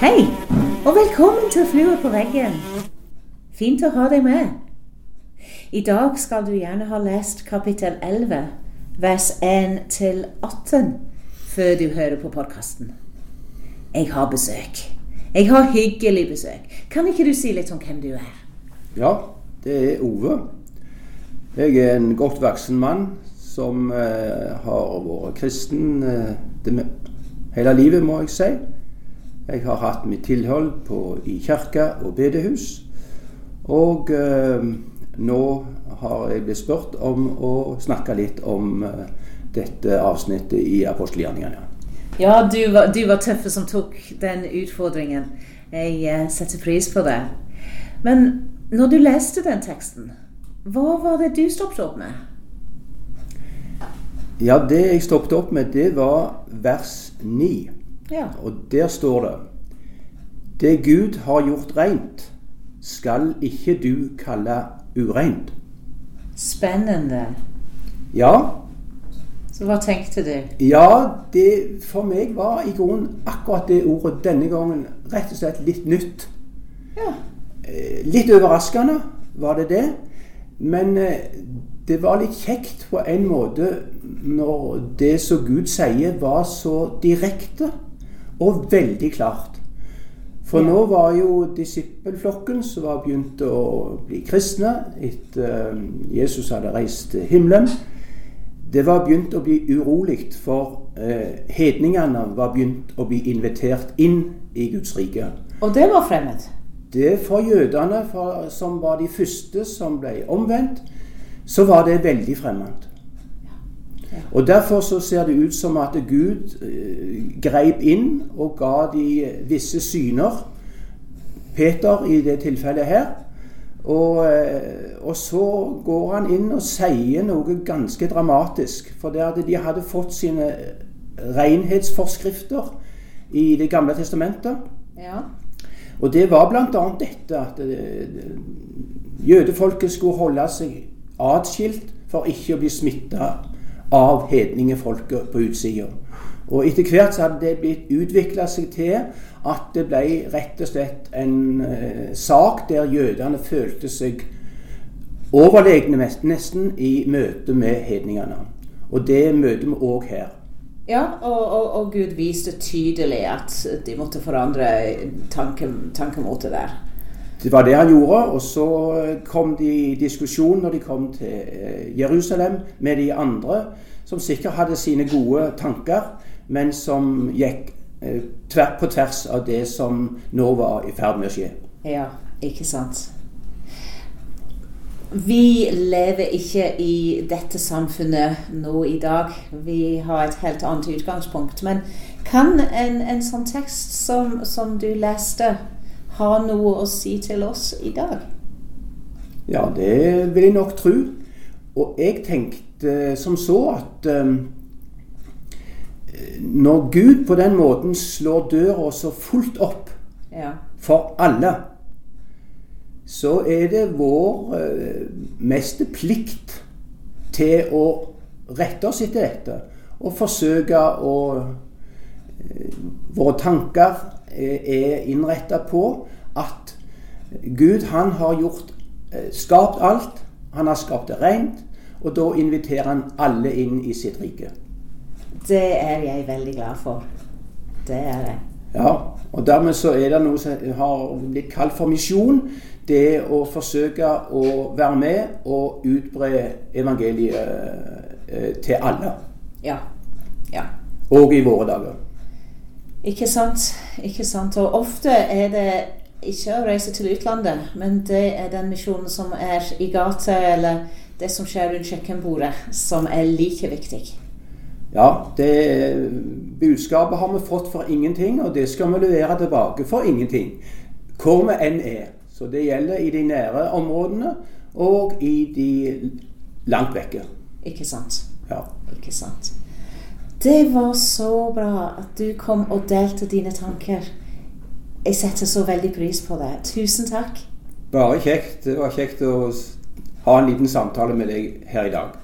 Hei, og velkommen til Fluer på veggen. Fint å ha deg med. I dag skal du gjerne ha lest kapittel 11, vers 1 til 18, før du hører på podkasten. Jeg har besøk. Jeg har hyggelig besøk. Kan ikke du si litt om hvem du er? Ja, det er Ove. Jeg er en godt voksen mann som eh, har vært kristen eh, hele livet, må jeg si. Jeg har hatt mitt tilhold på, i kirke og bedehus. Og eh, nå har jeg blitt spurt om å snakke litt om dette avsnittet i apostelgjerningene. Ja, du var, du var tøffe som tok den utfordringen. Jeg setter pris på det. Men når du leste den teksten, hva var det du stoppet opp med? Ja, det jeg stoppet opp med, det var vers 9. Ja. Og der står det Det Gud har gjort rent, skal ikke du kalle ureint. Spennende. Ja, Så hva tenkte du? ja det for meg var i grunnen akkurat det ordet denne gangen rett og slett litt nytt. Ja. Eh, Litt overraskende var det det. Men eh, det var litt kjekt på en måte når det som Gud sier, var så direkte og veldig klart. For nå var jo disippelflokken som var begynt å bli kristne etter eh, Jesus hadde reist til himmelen. Det var begynt å bli urolig, for eh, hedningene var begynt å bli invitert inn i Guds rike. Og det var fremmed. Det for jødene, for, som var de første som ble omvendt, så var det veldig fremmed. Og Derfor så ser det ut som at Gud eh, greip inn og ga de visse syner. Peter i det tilfellet her. Og, eh, og så går han inn og sier noe ganske dramatisk. For det at de hadde fått sine renhetsforskrifter i Det gamle testamentet. Ja. Og det var bl.a. dette at eh, jødefolket skulle holde seg atskilt for ikke å bli smitta av hedningefolket på utsida. Og etter hvert så hadde det blitt utvikla seg til at det ble rett og slett en eh, sak der jødene følte seg overlegne nesten i møte med hedningene. Og det møter vi òg her. Ja, og, og, og Gud viste tydelig at de måtte forandre tanke, tankemåte der. Det var det han gjorde, og så kom de i diskusjon når de kom til eh, Jerusalem med de andre, som sikkert hadde sine gode tanker, men som gikk tvert på tvers av det som nå var i ferd med å skje. Ja, ikke sant. Vi lever ikke i dette samfunnet nå i dag. Vi har et helt annet utgangspunkt. Men kan en, en sånn tekst som, som du leste, ha noe å si til oss i dag? Ja, det vil jeg nok tro. Og jeg tenkte som så at um, når Gud på den måten slår døra så fullt opp Ja. for alle, så er det vår uh, meste plikt til å rette oss etter dette. Og forsøke å eh, Våre tanker er innretta på at Gud han har gjort eh, skapt alt. Han har skapt det rent. Og da inviterer han alle inn i sitt rike. Det er jeg veldig glad for. Det er jeg. Ja, og dermed så er det noe som har blitt kalt for misjon. Det å forsøke å være med og utbre evangeliet eh, til alle. Ja. Ja. Og i våre dager. Ikke sant. Ikke sant. Og ofte er det ikke å reise til utlandet, men det er den misjonen som er i gata, eller det som skjer rundt kjøkkenbordet, som er like viktig. Ja, det budskapet har vi fått for ingenting, og det skal vi levere tilbake for ingenting. Hvor vi enn er. Så det gjelder i de nære områdene og i de langt vekke. Ikke sant. Ja. Ikke sant. Det var så bra at du kom og delte dine tanker. Jeg setter så veldig pris på det. Tusen takk. Bare kjekt. Det var kjekt å ha en liten samtale med deg her i dag.